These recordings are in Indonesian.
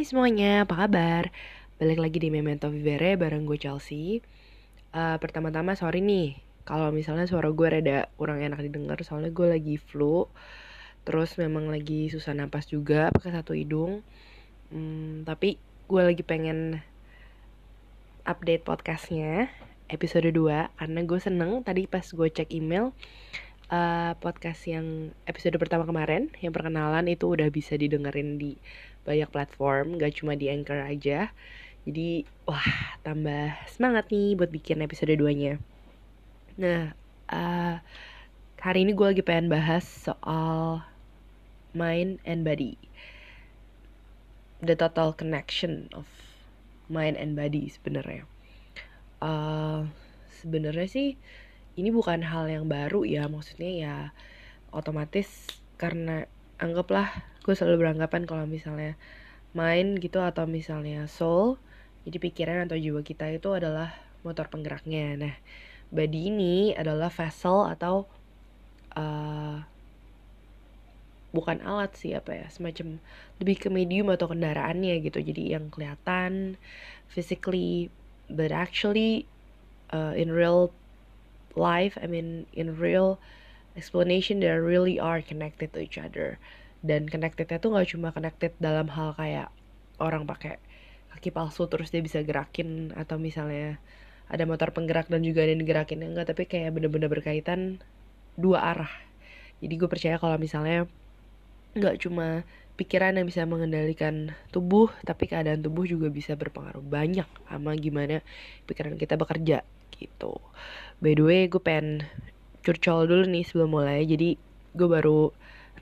Hai semuanya, apa kabar? Balik lagi di Memento Vivere bareng gue Chelsea. Uh, pertama-tama sorry nih, kalau misalnya suara gue rada kurang enak didengar soalnya gue lagi flu. Terus memang lagi susah napas juga pakai satu hidung. Hmm, tapi gue lagi pengen update podcastnya episode 2 karena gue seneng tadi pas gue cek email uh, podcast yang episode pertama kemarin yang perkenalan itu udah bisa didengerin di banyak platform gak cuma di Anchor aja. Jadi wah tambah semangat nih buat bikin episode 2 nya nah uh, hari ini gue lagi pengen bahas soal mind and body. The total connection of mind and body sebenarnya. Uh, sebenarnya sih ini bukan hal yang baru ya. Maksudnya ya otomatis karena anggaplah gue selalu beranggapan kalau misalnya mind gitu atau misalnya soul jadi pikiran atau jiwa kita itu adalah motor penggeraknya. Nah body ini adalah vessel atau uh, bukan alat sih apa ya semacam lebih ke medium atau kendaraannya gitu. Jadi yang kelihatan physically but actually uh, in real life I mean in real explanation they really are connected to each other dan connectednya tuh nggak cuma connected dalam hal kayak orang pakai kaki palsu terus dia bisa gerakin atau misalnya ada motor penggerak dan juga ada yang digerakin enggak tapi kayak bener-bener berkaitan dua arah. Jadi gue percaya kalau misalnya nggak cuma pikiran yang bisa mengendalikan tubuh tapi keadaan tubuh juga bisa berpengaruh banyak sama gimana pikiran kita bekerja gitu. By the way gue pengen curcol dulu nih sebelum mulai. Jadi gue baru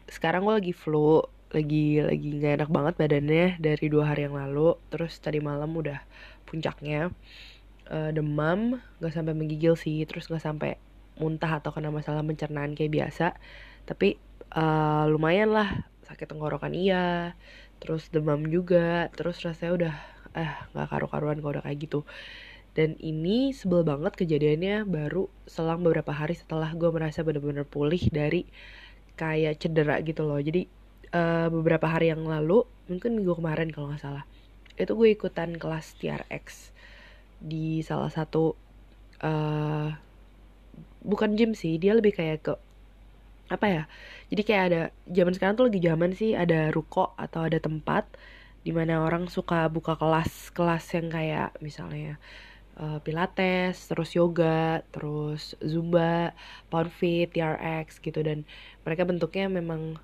sekarang gue lagi flu lagi lagi nggak enak banget badannya dari dua hari yang lalu. Terus tadi malam udah puncaknya uh, demam nggak sampai menggigil sih terus nggak sampai muntah atau kena masalah pencernaan kayak biasa. Tapi uh, lumayan lah sakit tenggorokan iya terus demam juga terus rasanya udah eh nggak karu-karuan kalau udah kayak gitu. Dan ini sebel banget kejadiannya baru selang beberapa hari setelah gue merasa bener-bener pulih dari kayak cedera gitu loh. Jadi uh, beberapa hari yang lalu mungkin minggu kemarin kalau nggak salah itu gue ikutan kelas TRX di salah satu uh, bukan gym sih dia lebih kayak ke apa ya jadi kayak ada zaman sekarang tuh lagi zaman sih ada ruko atau ada tempat di mana orang suka buka kelas kelas yang kayak misalnya uh, pilates, terus yoga, terus zumba, pound fit, TRX gitu. Dan mereka bentuknya memang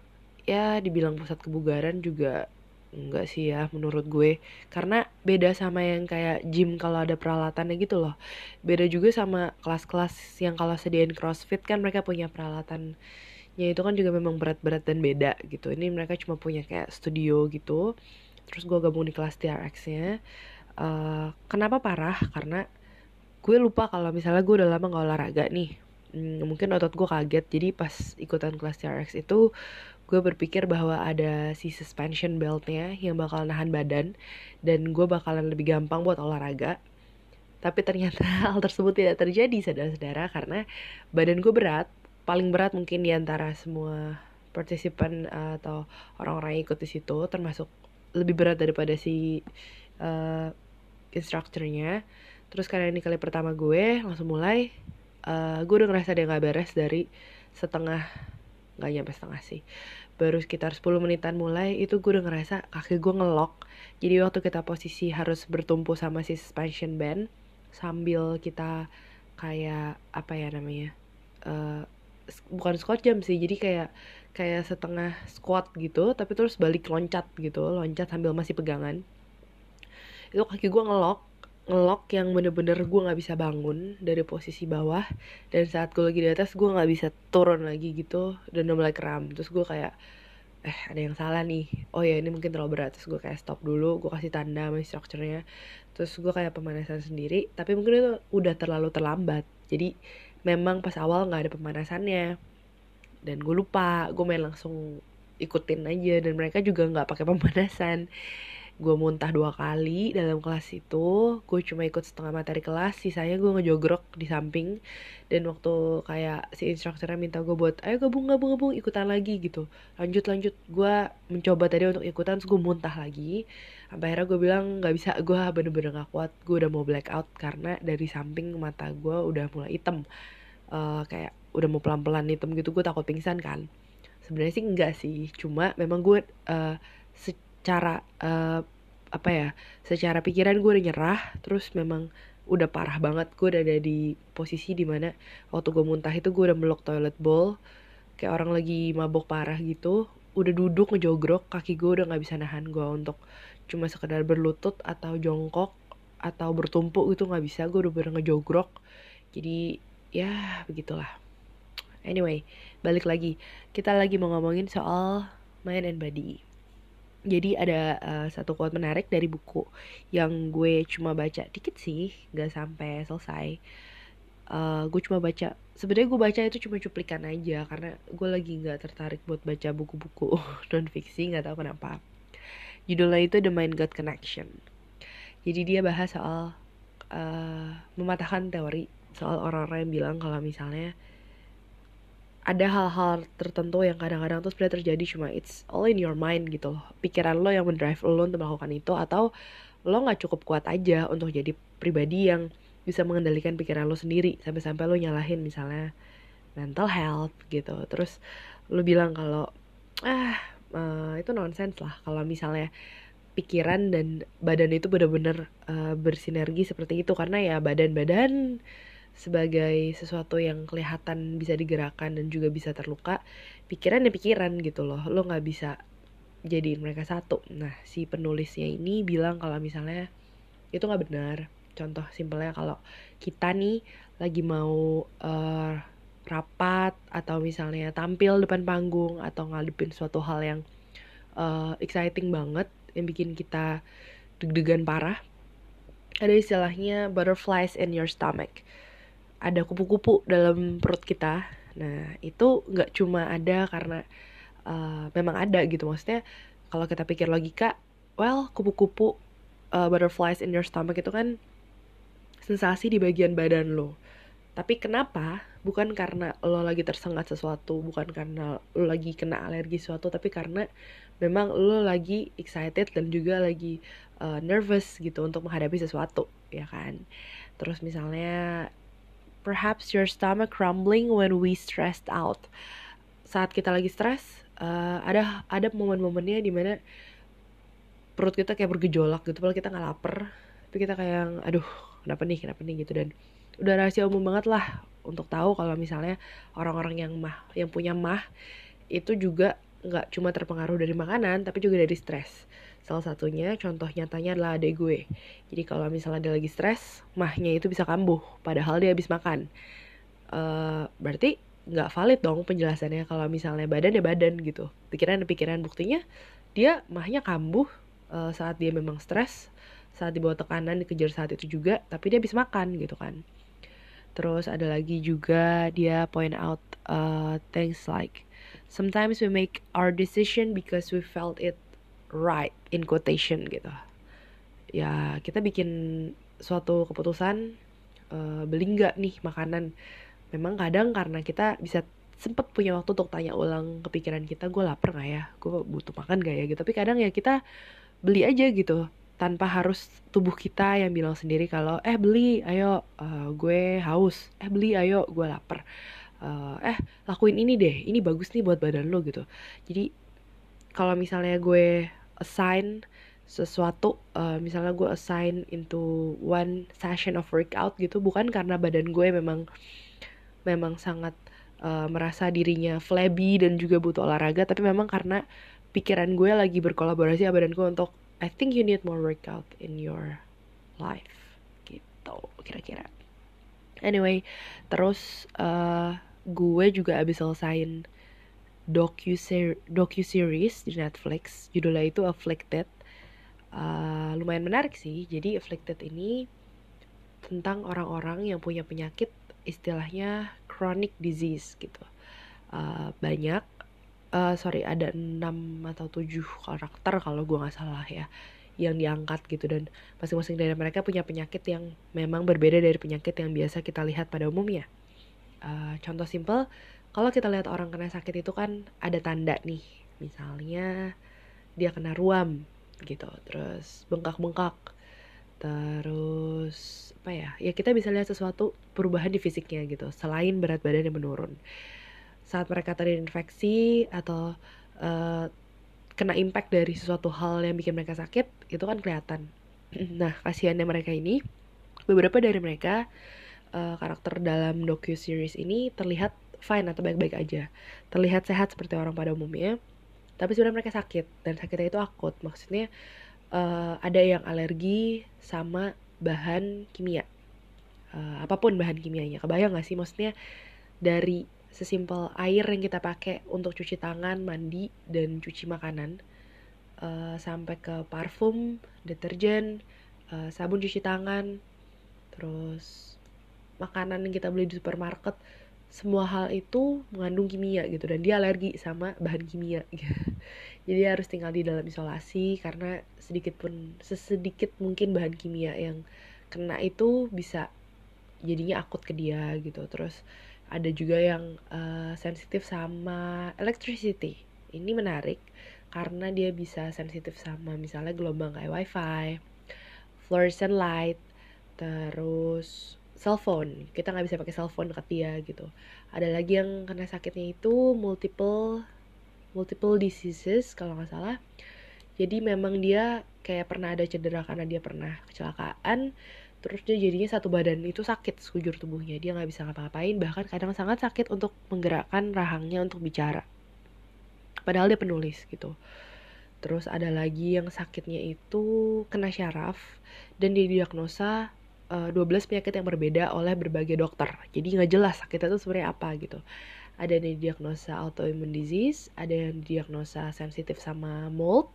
ya dibilang pusat kebugaran juga enggak sih ya menurut gue. Karena beda sama yang kayak gym kalau ada peralatannya gitu loh. Beda juga sama kelas-kelas yang kalau sediain crossfit kan mereka punya peralatannya itu kan juga memang berat-berat dan beda gitu. Ini mereka cuma punya kayak studio gitu. Terus gue gabung di kelas TRX nya uh, kenapa parah? Karena gue lupa kalau misalnya gue udah lama gak olahraga nih. Hmm, mungkin otot gue kaget. Jadi pas ikutan kelas TRX itu gue berpikir bahwa ada si suspension beltnya yang bakal nahan badan dan gue bakalan lebih gampang buat olahraga. Tapi ternyata hal tersebut tidak terjadi saudara-saudara karena badan gue berat. Paling berat mungkin di antara semua partisipan uh, atau orang-orang yang ikut di situ termasuk lebih berat daripada si uh, instrukturnya terus karena ini kali pertama gue langsung mulai uh, gue udah ngerasa dia nggak beres dari setengah nggak nyampe setengah sih. Baru sekitar 10 menitan mulai itu gue udah ngerasa kaki gue ngelok. Jadi waktu kita posisi harus bertumpu sama si suspension band sambil kita kayak apa ya namanya uh, bukan squat jam sih jadi kayak kayak setengah squat gitu tapi terus balik loncat gitu loncat sambil masih pegangan itu kaki gue ngelok ngelok yang bener-bener gue nggak bisa bangun dari posisi bawah. Dan saat gue lagi di atas gue nggak bisa turun lagi gitu. Dan udah mulai kram terus gue kayak eh ada yang salah nih. Oh ya ini mungkin terlalu berat. Terus gue kayak stop dulu. Gue kasih tanda sama instrukturnya. Terus gue kayak pemanasan sendiri. Tapi mungkin itu udah terlalu terlambat. Jadi memang pas awal nggak ada pemanasannya. Dan gue lupa. Gue main langsung ikutin aja. Dan mereka juga nggak pakai pemanasan gue muntah dua kali dalam kelas itu. Gue cuma ikut setengah materi kelas sisanya gue ngejogrok di samping. Dan waktu kayak si instrukturnya minta gue buat ayo gabung gabung gabung ikutan lagi gitu. Lanjut lanjut. Gue mencoba tadi untuk ikutan terus gue muntah lagi. Sampai akhirnya gue bilang nggak bisa gue bener-bener gak kuat. Gue udah mau black out karena dari samping mata gue udah mulai hitam. Uh, kayak udah mau pelan-pelan hitam gitu gue takut pingsan kan. Sebenarnya sih enggak sih cuma memang gue uh, secara uh, apa ya secara pikiran gue udah nyerah terus memang udah parah banget gue udah ada di posisi di mana waktu gue muntah itu gue udah meluk toilet bowl kayak orang lagi mabok parah gitu udah duduk ngejogrok kaki gue udah nggak bisa nahan gue untuk cuma sekedar berlutut atau jongkok atau bertumpuk gitu nggak bisa gue udah bener ngejogrok. Jadi ya begitulah. Anyway balik lagi. Kita lagi mau ngomongin soal mind and body jadi ada uh, satu quote menarik dari buku yang gue cuma baca dikit sih gak sampai selesai. Uh, gue cuma baca sebenarnya gue baca itu cuma cuplikan aja karena gue lagi nggak tertarik buat baca buku-buku non fiksi nggak tahu kenapa. Judulnya itu The Mind God Connection. Jadi dia bahas soal uh, mematahkan teori soal orang-orang yang bilang kalau misalnya ada hal-hal tertentu yang kadang-kadang tuh sebenarnya terjadi cuma it's all in your mind gitu loh. Pikiran lo yang mendrive lo untuk melakukan itu atau lo nggak cukup kuat aja untuk jadi pribadi yang bisa mengendalikan pikiran lo sendiri sampai-sampai lo nyalahin misalnya mental health gitu. Terus lo bilang kalau ah uh, itu nonsens lah kalau misalnya pikiran dan badan itu benar-benar uh, bersinergi seperti itu. Karena ya badan-badan sebagai sesuatu yang kelihatan bisa digerakkan dan juga bisa terluka pikiran ya pikiran gitu loh. Lo nggak bisa jadiin mereka satu. Nah si penulisnya ini bilang kalau misalnya itu nggak benar. Contoh simpelnya kalau kita nih lagi mau uh, rapat atau misalnya tampil depan panggung atau ngadepin suatu hal yang uh, exciting banget yang bikin kita deg-degan parah ada istilahnya butterflies in your stomach ada kupu-kupu dalam perut kita. Nah itu nggak cuma ada karena uh, memang ada gitu. Maksudnya kalau kita pikir logika well kupu-kupu uh, butterflies in your stomach itu kan sensasi di bagian badan lo. Tapi kenapa? Bukan karena lo lagi tersengat sesuatu bukan karena lo lagi kena alergi sesuatu tapi karena memang lo lagi excited dan juga lagi uh, nervous gitu untuk menghadapi sesuatu ya kan? Terus misalnya Perhaps your stomach rumbling when we stressed out. Saat kita lagi stres, uh, ada ada momen-momennya di mana perut kita kayak bergejolak gitu, padahal kita nggak lapar, tapi kita kayak, aduh, kenapa nih, kenapa nih gitu dan udah rahasia umum banget lah untuk tahu kalau misalnya orang-orang yang mah, yang punya mah itu juga nggak cuma terpengaruh dari makanan, tapi juga dari stres. Salah satunya contoh nyatanya adalah adik gue. Jadi kalau misalnya dia lagi stres, mahnya itu bisa kambuh, padahal dia habis makan. Uh, berarti nggak valid dong penjelasannya kalau misalnya badan ya badan gitu. Pikiran ya pikiran buktinya dia mahnya kambuh uh, saat dia memang stres, saat dibawa tekanan dikejar saat itu juga, tapi dia habis makan gitu kan. Terus ada lagi juga dia point out uh, things like sometimes we make our decision because we felt it right in quotation gitu. Ya kita bikin suatu keputusan uh, beli nggak nih makanan? Memang kadang karena kita bisa sempet punya waktu untuk tanya ulang kepikiran kita gue lapar nggak ya? Gue butuh makan gak ya? Gitu. Tapi kadang ya kita beli aja gitu tanpa harus tubuh kita yang bilang sendiri kalau eh beli ayo uh, gue haus. Eh beli ayo gue lapar. Uh, eh lakuin ini deh ini bagus nih buat badan lo gitu. Jadi kalau misalnya gue assign sesuatu uh, misalnya gue assign into one session of workout gitu bukan karena badan gue memang memang sangat uh, merasa dirinya flabby dan juga butuh olahraga tapi memang karena pikiran gue lagi berkolaborasi sama badan gue untuk I think you need more workout in your life gitu kira-kira. Anyway terus uh, gue juga abis selesain docu docu series di Netflix. Judulnya itu Afflicted. Uh, lumayan menarik sih. Jadi Afflicted ini tentang orang-orang yang punya penyakit istilahnya chronic disease gitu. Uh, banyak. Uh, sorry ada 6 atau 7 karakter kalau gue nggak salah ya yang diangkat gitu. Dan masing-masing dari mereka punya penyakit yang memang berbeda dari penyakit yang biasa kita lihat pada umumnya. Uh, contoh simple, kalau kita lihat orang kena sakit itu kan ada tanda nih, misalnya dia kena ruam gitu, terus bengkak-bengkak, terus apa ya? Ya kita bisa lihat sesuatu perubahan di fisiknya gitu, selain berat badan yang menurun. Saat mereka terinfeksi atau uh, kena impact dari sesuatu hal yang bikin mereka sakit itu kan kelihatan nah kasihannya mereka ini beberapa dari mereka uh, karakter dalam docu series ini terlihat fine atau baik-baik aja. Terlihat sehat seperti orang pada umumnya tapi sebenarnya mereka sakit dan sakitnya itu akut. Maksudnya uh, ada yang alergi sama bahan kimia. Uh, apa pun bahan kimianya. Kebayang gak sih? Maksudnya dari sesimpel air yang kita pakai untuk cuci tangan, mandi, dan cuci makanan, uh, sampai ke parfum, deterjen, uh, sabun cuci tangan, terus makanan yang kita beli di supermarket, semua hal itu mengandung kimia gitu dan dia alergi sama bahan kimia. Jadi harus tinggal di dalam isolasi karena sedikit pun sesedikit mungkin bahan kimia yang kena itu bisa jadinya akut ke dia gitu. Terus ada juga yang uh, sensitif sama electricity ini menarik karena dia bisa sensitif sama misalnya gelombang kayak wifi fluorescent light terus cellphone kita nggak bisa pakai cellphone dekat dia gitu. Ada lagi yang kena sakitnya itu multiple multiple diseases kalau nggak salah. Jadi memang dia kayak pernah ada cedera karena dia pernah kecelakaan terus dia jadinya satu badan itu sakit sekujur tubuhnya. Dia nggak bisa ngapa-ngapain bahkan kadang sangat sakit untuk menggerakkan rahangnya untuk bicara. Padahal dia penulis gitu. Terus ada lagi yang sakitnya itu kena syaraf dan dia diagnosa uh, eh, 12 penyakit yang berbeda oleh berbagai dokter. Jadi nggak jelas sakitnya itu sebenarnya apa gitu. Ada yang diagnosa autoimmune disease ada yang diagnosa sensitif sama mold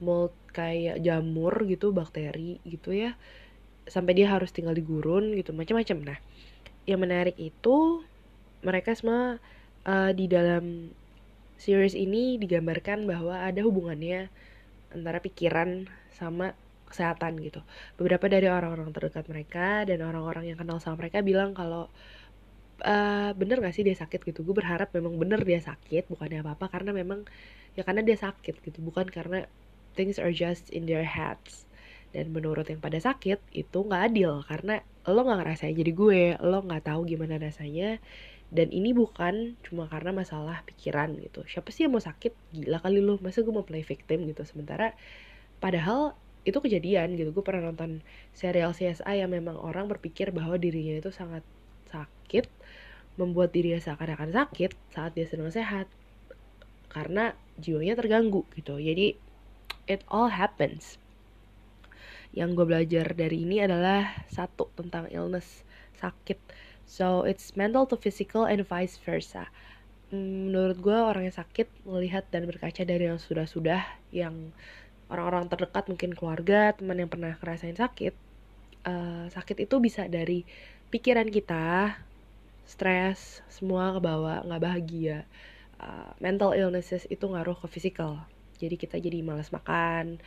mold kayak jamur gitu bakteri gitu ya. Sampai dia harus tinggal di gurun gitu macam-macam. Nah yang menarik itu mereka semua uh, di dalam series ini digambarkan bahwa ada hubungannya antara pikiran sama kesehatan gitu. Beberapa dari orang-orang terdekat mereka dan orang-orang yang kenal sama mereka bilang kalau uh, bener gak sih dia sakit? Gitu. Gue berharap memang bener dia sakit bukannya apa-apa karena memang ya karena dia sakit gitu bukan karena things are just in their heads. Dan menurut yang pada sakit itu nggak adil karena lo nggak ngerasain jadi gue lo nggak tahu gimana rasanya. Dan ini bukan cuma karena masalah pikiran gitu. Siapa sih yang mau sakit? Gila kali lo masa gue mau play victim gitu? Sementara padahal itu kejadian gitu. Gue pernah nonton serial CSI yang memang orang berpikir bahwa dirinya itu sangat sakit membuat dirinya seakan-akan sakit saat dia sedang sehat karena jiwanya terganggu gitu. Jadi it all happens. Yang gue belajar dari ini adalah satu tentang illness sakit. So it's mental to physical and vice versa. Hmm, menurut gue orang yang sakit melihat dan berkaca dari yang sudah-sudah yang orang-orang terdekat mungkin keluarga teman yang pernah ngerasain sakit uh, sakit itu bisa dari pikiran kita stres semua ke bawah nggak bahagia. Uh, mental illnesses itu ngaruh ke physical jadi kita jadi malas makan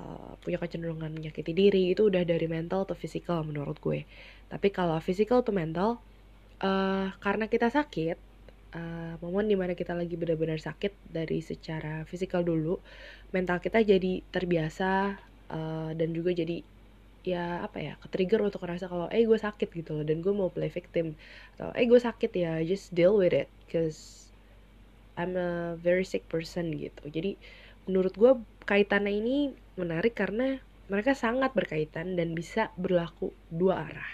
uh, punya kecenderungan menyakiti diri itu udah dari mental atau physical menurut gue. Tapi kalau physical atau mental uh, karena kita sakit uh, momen di mana kita lagi benar-benar sakit dari secara fisikal dulu mental kita jadi terbiasa uh, dan juga jadi ya apa ya ke trigger untuk ngerasa kalau eh gue sakit gitu loh dan gue mau play victim atau eh gue sakit ya just deal with it cause I'm a very sick person gitu jadi menurut gue kaitannya ini menarik karena mereka sangat berkaitan dan bisa berlaku dua arah.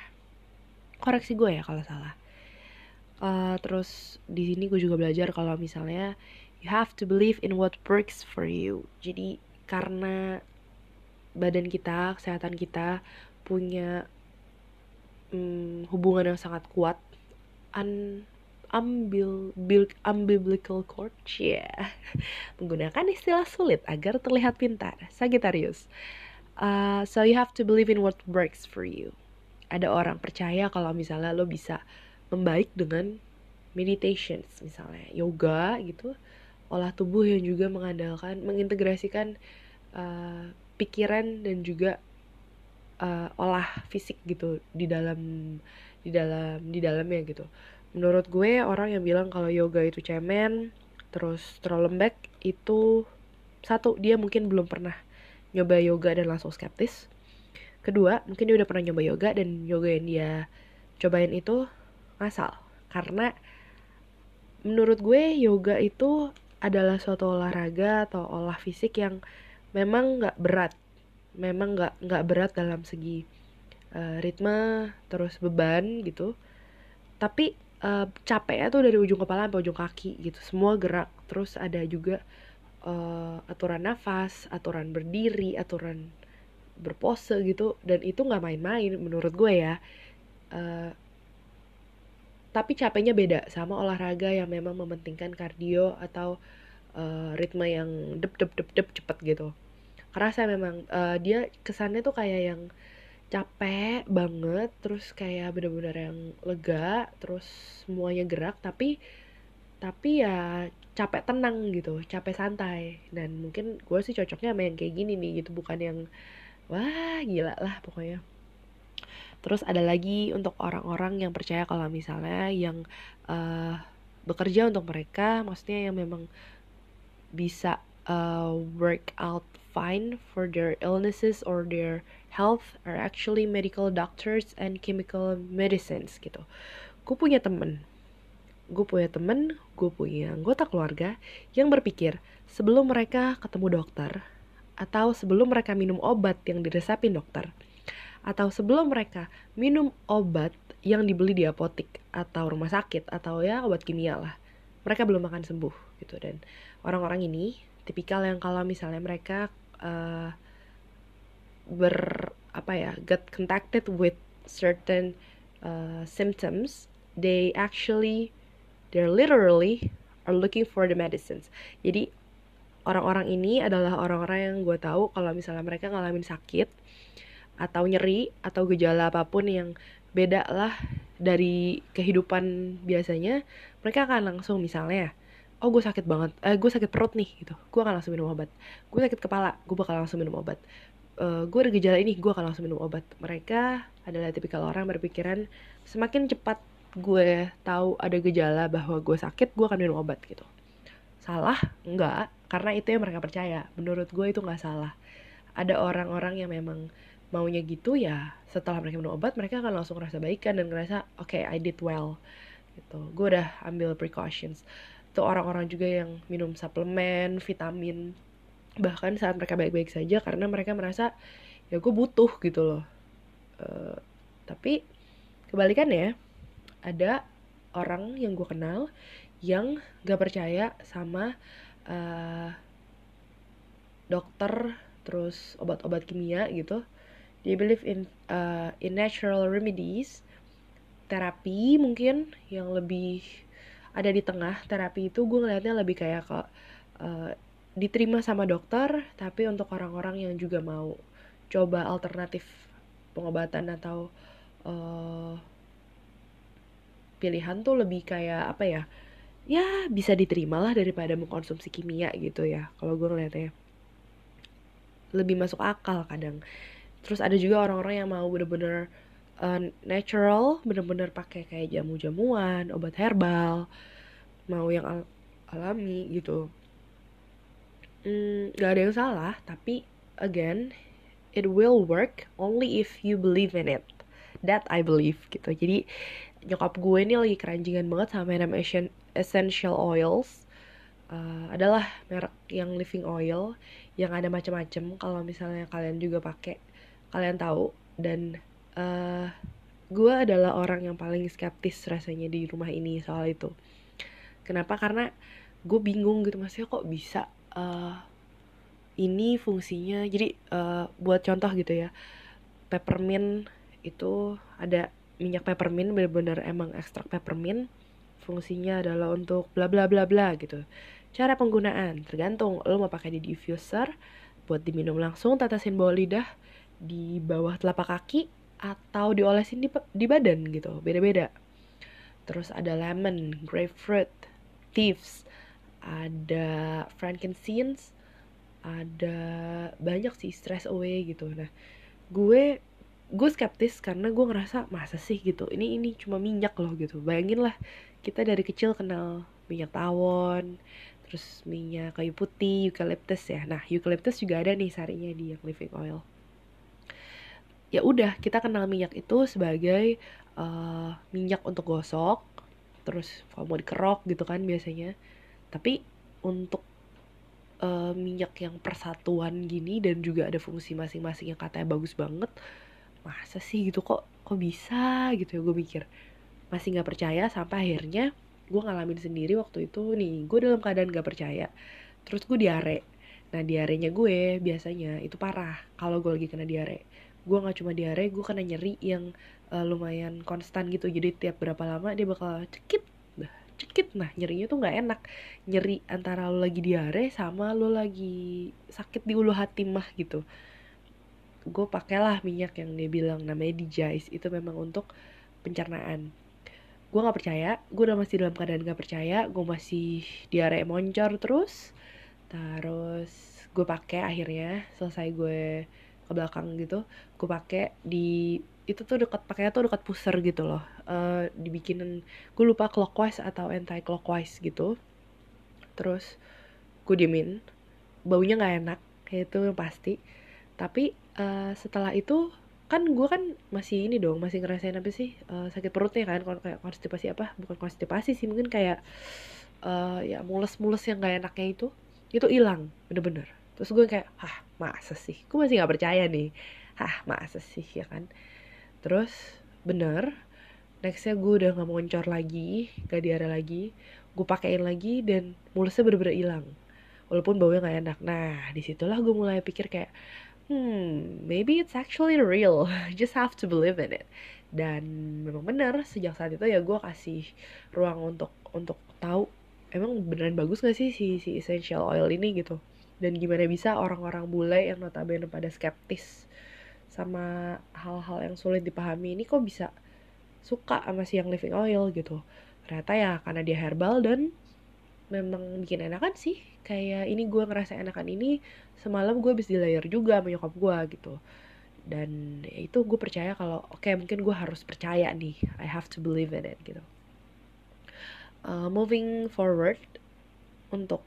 Koreksi gue ya kalau salah. Uh, terus di sini gue juga belajar kalau misalnya you have to believe in what works for you. Jadi karena badan kita, kesehatan kita punya um, hubungan yang sangat kuat, un umbil, umbilical cord yeah. menggunakan istilah sulit agar terlihat pintar Sagittarius uh, so you have to believe in what works for you ada orang percaya kalau misalnya lo bisa membaik dengan meditations misalnya yoga gitu olah tubuh yang juga mengandalkan mengintegrasikan uh, pikiran dan juga uh, olah fisik gitu di dalam di dalam di dalamnya gitu. Menurut gue orang yang bilang kalau yoga itu cemen terus terlalu lembek itu satu dia mungkin belum pernah nyoba yoga dan langsung skeptis. Kedua mungkin dia udah pernah nyoba yoga dan yoga yang dia cobain itu ngasal karena menurut gue yoga itu adalah suatu olahraga atau olah fisik yang memang nggak berat. Memang nggak nggak berat dalam segi uh, ritme terus beban gitu. Tapi uh, capeknya tuh dari ujung kepala sampai ujung kaki gitu. Semua gerak. Terus ada juga uh, aturan nafas aturan berdiri aturan berpose gitu. Dan itu nggak main-main menurut gue ya. Uh, tapi capeknya beda sama olahraga yang memang mementingkan kardio atau uh, ritme yang dep dep dep dep cepet gitu. Kerasa memang uh, dia kesannya tuh kayak yang capek banget terus kayak bener-bener yang lega terus semuanya gerak tapi tapi ya capek tenang gitu capek santai. Dan mungkin gue sih cocoknya sama yang kayak gini nih gitu bukan yang wah gila lah pokoknya terus ada lagi untuk orang-orang yang percaya kalau misalnya yang uh, bekerja untuk mereka maksudnya yang memang bisa uh, work out fine for their illnesses or their health are actually medical doctors and chemical medicines gitu. Gue punya temen, gue punya temen, gue punya anggota keluarga yang berpikir sebelum mereka ketemu dokter atau sebelum mereka minum obat yang diresepin dokter atau sebelum mereka minum obat yang dibeli di apotik atau rumah sakit atau ya obat kimia lah. Mereka belum akan sembuh gitu. Dan orang-orang ini tipikal yang kalau misalnya mereka uh, ber apa ya get contacted with certain uh, symptoms they actually they're literally are looking for the medicines. Jadi orang-orang ini adalah orang-orang yang gue tahu kalau misalnya mereka ngalamin sakit atau nyeri atau gejala apa pun yang beda lah dari kehidupan biasanya mereka akan langsung misalnya oh gue sakit banget eh, gue sakit perut nih gitu. Gue akan langsung minum obat. Gue sakit kepala gue bakal langsung minum obat. Uh, gue ada gejala ini gue akan langsung minum obat. Mereka adalah tipikal orang berpikiran semakin cepat gue tahu ada gejala bahwa gue sakit gue akan minum obat gitu. Salah? Enggak karena itu yang mereka percaya. Menurut gue itu nggak salah. Ada orang-orang yang memang maunya gitu ya setelah mereka minum obat mereka akan langsung ngerasa baikan dan ngerasa oke okay, I did well gitu. Gue udah ambil precautions. Tuh orang-orang juga yang minum suplemen, vitamin. Bahkan saat mereka baik-baik saja karena mereka merasa ya gue butuh gitu loh. Uh, tapi kebalikannya ada orang yang gue kenal yang gak percaya sama uh, dokter terus obat-obat kimia gitu dia believe in uh, in natural remedies terapi mungkin yang lebih ada di tengah terapi itu. Gue ngeliatnya lebih kayak kok uh, diterima sama dokter tapi untuk orang-orang yang juga mau coba alternatif pengobatan atau uh, pilihan tuh lebih kayak apa ya? Ya bisa diterima lah daripada mengkonsumsi kimia gitu ya kalau gue ngeliatnya. Lebih masuk akal kadang terus ada juga orang-orang yang mau bener-bener uh, natural bener-bener pakai kayak jamu-jamuan obat herbal mau yang al alami gitu. Hmm, gak ada yang salah tapi again it will work only if you believe in it. That I believe gitu. Jadi nyokap gue ini lagi keranjingan banget sama yang namanya essential oils. Uh, adalah merek yang living oil yang ada macam-macam. Kalau misalnya kalian juga pakai kalian tahu. Dan uh, gue adalah orang yang paling skeptis rasanya di rumah ini soal itu. Kenapa? Karena gue bingung gitu maksudnya kok bisa uh, ini fungsinya. Jadi uh, buat contoh gitu ya peppermint itu ada minyak peppermint bener-bener emang ekstrak peppermint. Fungsinya adalah untuk bla bla bla bla gitu. Cara penggunaan tergantung lo mau pakai di diffuser buat diminum langsung tetesin bawah lidah di bawah telapak kaki atau diolesin di, di badan gitu beda-beda. Terus ada lemon grapefruit thieves ada frankincense ada banyak sih stress away gitu. Nah gue gue skeptis karena gue ngerasa masa sih gitu? Ini ini cuma minyak loh gitu. Bayangin lah kita dari kecil kenal minyak tawon terus minyak kayu putih eucalyptus ya. Nah eucalyptus juga ada nih sarinya di yang living oil ya udah kita kenal minyak itu sebagai uh, minyak untuk gosok terus kalau mau dikerok gitu kan biasanya. Tapi untuk uh, minyak yang persatuan gini dan juga ada fungsi masing-masing yang katanya bagus banget masa sih gitu kok kok bisa gitu ya gue mikir. Masih nggak percaya sampai akhirnya gue ngalamin sendiri waktu itu nih gue dalam keadaan gak percaya terus gue diare. Nah diarenya gue biasanya itu parah kalau gue lagi kena diare gue nggak cuma diare gue kena nyeri yang uh, lumayan konstan gitu. Jadi tiap berapa lama dia bakal cekit nah cekit. Nah nyerinya tuh nggak enak. Nyeri antara lo lagi diare sama lo lagi sakit di ulu hati mah gitu. Gue pakailah minyak yang dia bilang namanya Dijais itu memang untuk pencernaan. Gue nggak percaya gue udah masih dalam keadaan gak percaya. Gue masih diare moncor terus. Terus gue pakai akhirnya selesai gue ke belakang gitu gue pakai di itu tuh dekat pakainya tuh dekat pusar gitu loh. Uh, dibikinin gue lupa clockwise atau anti clockwise gitu. Terus gue diemin baunya nggak enak itu pasti. Tapi uh, setelah itu kan gue kan masih ini dong masih ngerasain apa sih uh, sakit perutnya kan kayak konstipasi apa bukan konstipasi sih mungkin kayak uh, ya mules-mules yang gak enaknya itu itu hilang bener-bener terus gue kayak ah masa sih gue masih nggak percaya nih ah masa sih ya kan terus bener nextnya gue udah nggak ngoncor lagi gak diare lagi gue pakein lagi dan mulesnya bener-bener hilang walaupun baunya nggak enak nah di situlah gue mulai pikir kayak hmm, maybe it's actually real. Just have to believe in it. Dan memang benar sejak saat itu ya gue kasih ruang untuk untuk tahu emang beneran bagus gak sih si si essential oil ini gitu. Dan gimana bisa orang-orang bule yang notabene pada skeptis sama hal-hal yang sulit dipahami ini kok bisa suka sama si yang living oil gitu. Ternyata ya karena dia herbal dan memang bikin enakan sih. Kayak ini gue ngerasa enakan ini semalam gue habis di layer juga sama nyokap gue gitu. Dan ya itu gue percaya kalau oke okay, mungkin gue harus percaya nih. I have to believe in it gitu. Uh, moving forward untuk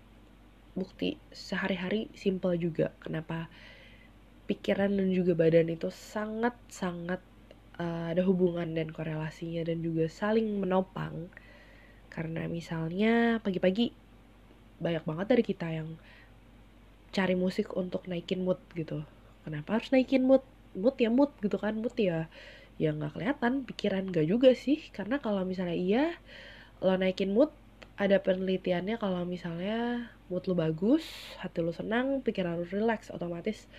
bukti sehari-hari simple juga. Kenapa? Pikiran dan juga badan itu sangat sangat uh, ada hubungan dan korelasinya dan juga saling menopang. Karena misalnya pagi-pagi banyak banget dari kita yang cari musik untuk naikin mood gitu. Kenapa harus naikin mood? Mood ya mood gitu kan mood ya ya nggak kelihatan pikiran gak juga sih. Karena kalau misalnya iya lo naikin mood ada penelitiannya kalau misalnya mood lo bagus hati lo senang pikiran lo relax otomatis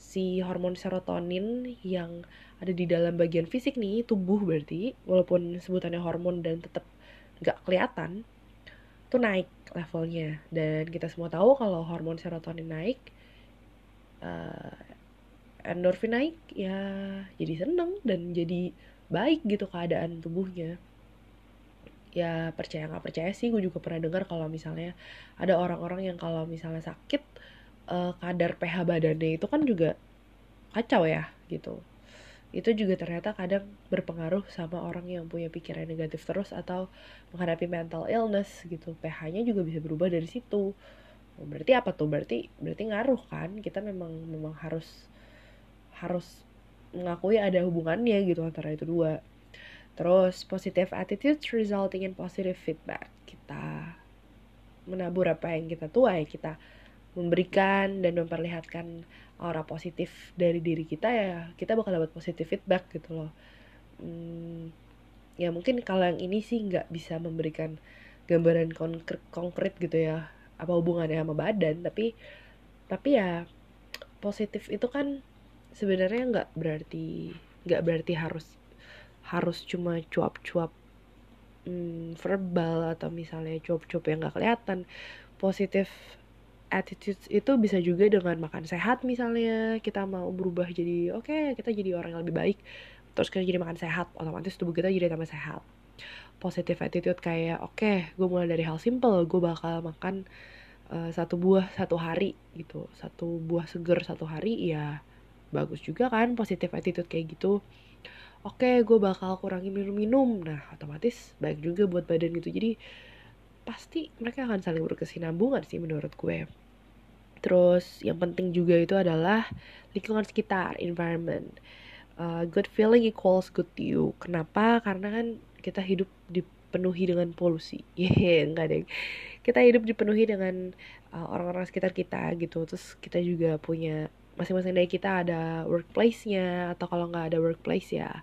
si hormon serotonin yang ada di dalam bagian fisik nih tubuh berarti walaupun sebutannya hormon dan tetap nggak kelihatan tuh naik levelnya. Dan kita semua tahu kalau hormon serotonin naik uh, endorfin naik ya jadi seneng dan jadi baik gitu keadaan tubuhnya ya percaya nggak percaya sih gue juga pernah dengar kalau misalnya ada orang-orang yang kalau misalnya sakit uh, kadar pH badannya itu kan juga kacau ya gitu. Itu juga ternyata kadang berpengaruh sama orang yang punya pikiran negatif terus atau menghadapi mental illness gitu. pH-nya juga bisa berubah dari situ. Oh, berarti apa tuh? Berarti berarti ngaruh kan? Kita memang memang harus harus mengakui ada hubungannya gitu antara itu dua terus positive attitude resulting in positive feedback. Kita menabur apa yang kita tuai kita memberikan dan memperlihatkan aura positif dari diri kita ya kita bakal dapat positif feedback gitu loh. Hmm, ya mungkin kalau yang ini sih nggak bisa memberikan gambaran konkret, konkret gitu ya apa hubungannya sama badan tapi tapi ya positif itu kan sebenarnya nggak berarti nggak berarti harus harus cuma cuap-cuap hmm, verbal atau misalnya cuap-cuap yang nggak kelihatan positif attitude itu bisa juga dengan makan sehat misalnya kita mau berubah jadi oke okay, kita jadi orang yang lebih baik terus kita jadi makan sehat otomatis tubuh kita jadi tambah sehat. Positive attitude kayak oke okay, gue mulai dari hal simple gue bakal makan uh, satu buah satu hari gitu satu buah seger satu hari ya bagus juga kan positif attitude kayak gitu oke gue bakal kurangi minum-minum. Nah otomatis baik juga buat badan gitu. Jadi pasti mereka akan saling berkesinambungan sih menurut gue. Terus yang penting juga itu adalah lingkungan sekitar environment. Uh, good feeling equals good you. Kenapa? Karena kan kita hidup dipenuhi dengan polusi. Yeah, enggak deh kita hidup dipenuhi dengan uh, orang-orang sekitar kita gitu. Terus kita juga punya masing-masing dari kita ada workplace-nya atau kalau nggak ada workplace ya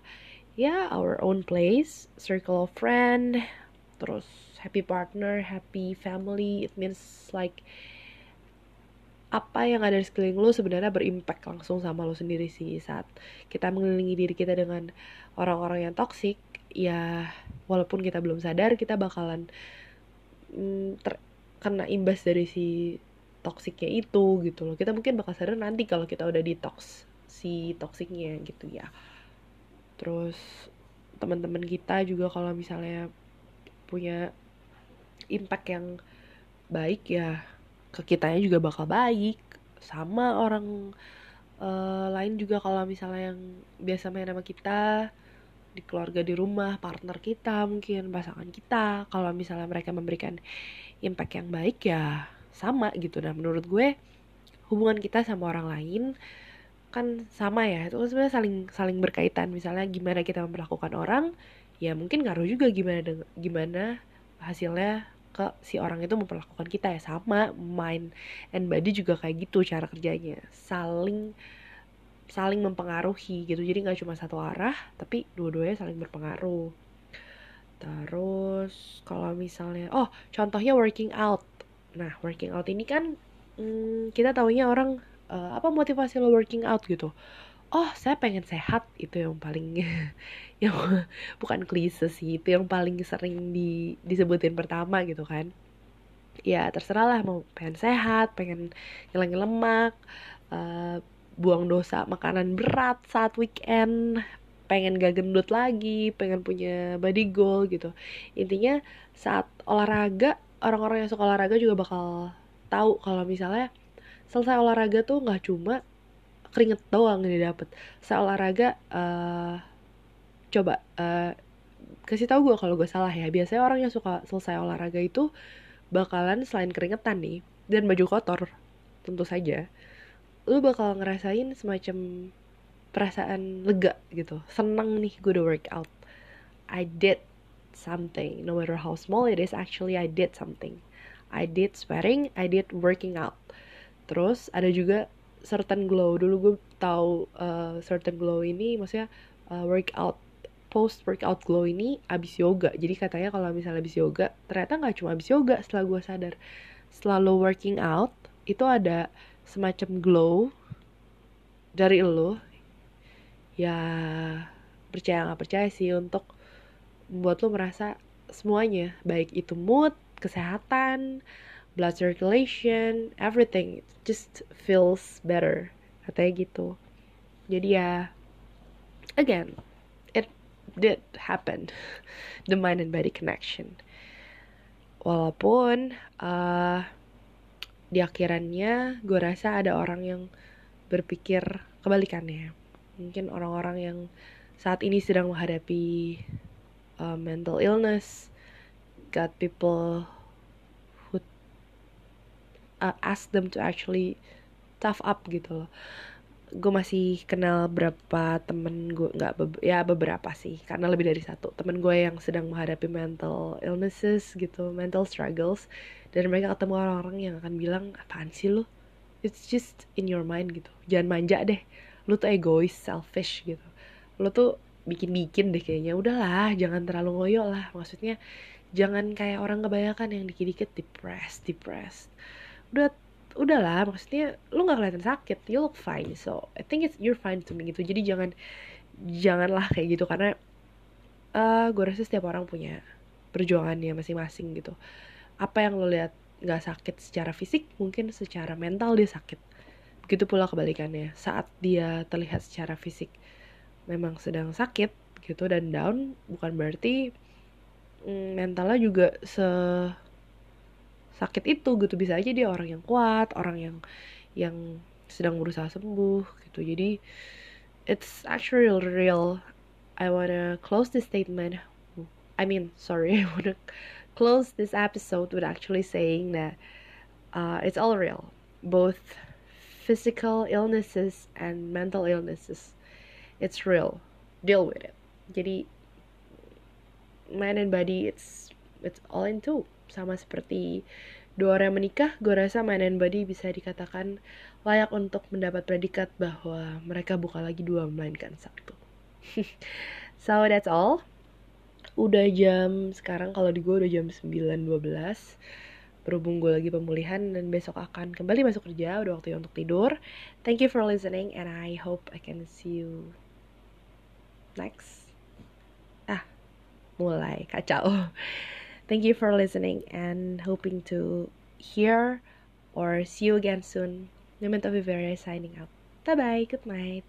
ya our own place circle of friend terus happy partner happy family it means like apa yang ada di sekeliling lo sebenarnya berimpact langsung sama lo sendiri sih. Saat kita mengelilingi diri kita dengan orang-orang yang toxic ya walaupun kita belum sadar kita bakalan mm, terkena imbas dari si toksiknya itu gitu loh. Kita mungkin bakal sadar nanti kalau kita udah detox si toksiknya gitu ya. Terus teman-teman kita juga kalau misalnya punya impact yang baik ya ke kitanya juga bakal baik. Sama orang uh, lain juga kalau misalnya yang biasa main sama kita di keluarga di rumah partner kita mungkin pasangan kita. Kalau misalnya mereka memberikan impact yang baik ya sama gitu. Dan menurut gue hubungan kita sama orang lain kan sama ya. Itu kan sebenarnya saling saling berkaitan. Misalnya gimana kita memperlakukan orang ya mungkin ngaruh juga gimana gimana hasilnya ke si orang itu memperlakukan kita ya. Sama mind and body juga kayak gitu cara kerjanya. Saling saling mempengaruhi gitu. Jadi nggak cuma satu arah tapi dua-duanya saling berpengaruh. Terus kalau misalnya oh contohnya working out Nah, working out ini kan hmm, kita taunya orang uh, apa motivasi lo working out gitu. Oh, saya pengen sehat itu yang paling yang bukan klise sih, itu yang paling sering di disebutin pertama gitu kan. Ya, terserah lah mau pengen sehat, pengen ngilangin lemak, uh, buang dosa makanan berat saat weekend, pengen gak gendut lagi, pengen punya body goal gitu. Intinya saat olahraga orang-orang yang suka olahraga juga bakal tahu kalau misalnya selesai olahraga tuh nggak cuma keringet doang yang didapet saya olahraga uh, coba uh, kasih tahu gue kalau gue salah ya. Biasanya orang yang suka selesai olahraga itu bakalan selain keringetan nih dan baju kotor tentu saja. Lu bakal ngerasain semacam perasaan lega gitu. Seneng nih gue udah workout. I did something no matter how small it is actually I did something. I did sweating I did working out. Terus ada juga certain glow. Dulu gue tahu uh, certain glow ini maksudnya uh, workout post workout glow ini abis yoga. Jadi katanya kalau misalnya abis yoga ternyata nggak cuma abis yoga setelah gue sadar. Selalu working out itu ada semacam glow dari lo. Ya percaya nggak percaya sih untuk buat lo merasa semuanya baik itu mood kesehatan blood circulation everything just feels better katanya gitu. Jadi ya again it did happen the mind and body connection. Walaupun uh, di akhirannya gue rasa ada orang yang berpikir kebalikannya. Mungkin orang-orang yang saat ini sedang menghadapi uh, mental illness, got people who uh, ask them to actually tough up gitu loh. Gue masih kenal berapa temen gue nggak be ya beberapa sih karena lebih dari satu temen gue yang sedang menghadapi mental illnesses gitu, mental struggles dan mereka ketemu orang-orang yang akan bilang apaan sih lo? It's just in your mind gitu. Jangan manja deh. Lu tuh egois, selfish gitu. Lu tuh bikin-bikin deh kayaknya. Udahlah jangan terlalu ngoyo lah. Maksudnya jangan kayak orang kebanyakan yang dikit-dikit depressed depressed. Udah udahlah. Maksudnya lu nggak kelihatan sakit. You look fine. So I think it's you're fine to me gitu. Jadi jangan janganlah kayak gitu. Karena uh, gue rasa setiap orang punya perjuangannya masing-masing gitu. Apa yang lo lihat nggak sakit secara fisik mungkin secara mental dia sakit. Begitu pula kebalikannya. Saat dia terlihat secara fisik memang sedang sakit gitu dan down bukan berarti mm, mentalnya juga se sakit itu gitu. Bisa aja dia orang yang kuat orang yang yang sedang berusaha sembuh gitu. Jadi it's actually real, I wanna close this statement. I mean sorry I wanna close this episode with actually saying that uh, it's all real. Both physical illnesses and mental illnesses it's real. Deal with it. Jadi mind and body it's it's all in two. Sama seperti dua orang yang menikah gue rasa mind and body bisa dikatakan layak untuk mendapat predikat bahwa mereka bukan lagi dua melainkan satu. So that's all. Udah jam sekarang kalau di gue udah jam 9.12 berhubung gue lagi pemulihan dan besok akan kembali masuk kerja udah waktunya untuk tidur. Thank you for listening and I hope I can see you next ah mulai kacau. Thank you for listening and hoping to hear or see you again soon. Memento Vivere signing out. Bye bye good night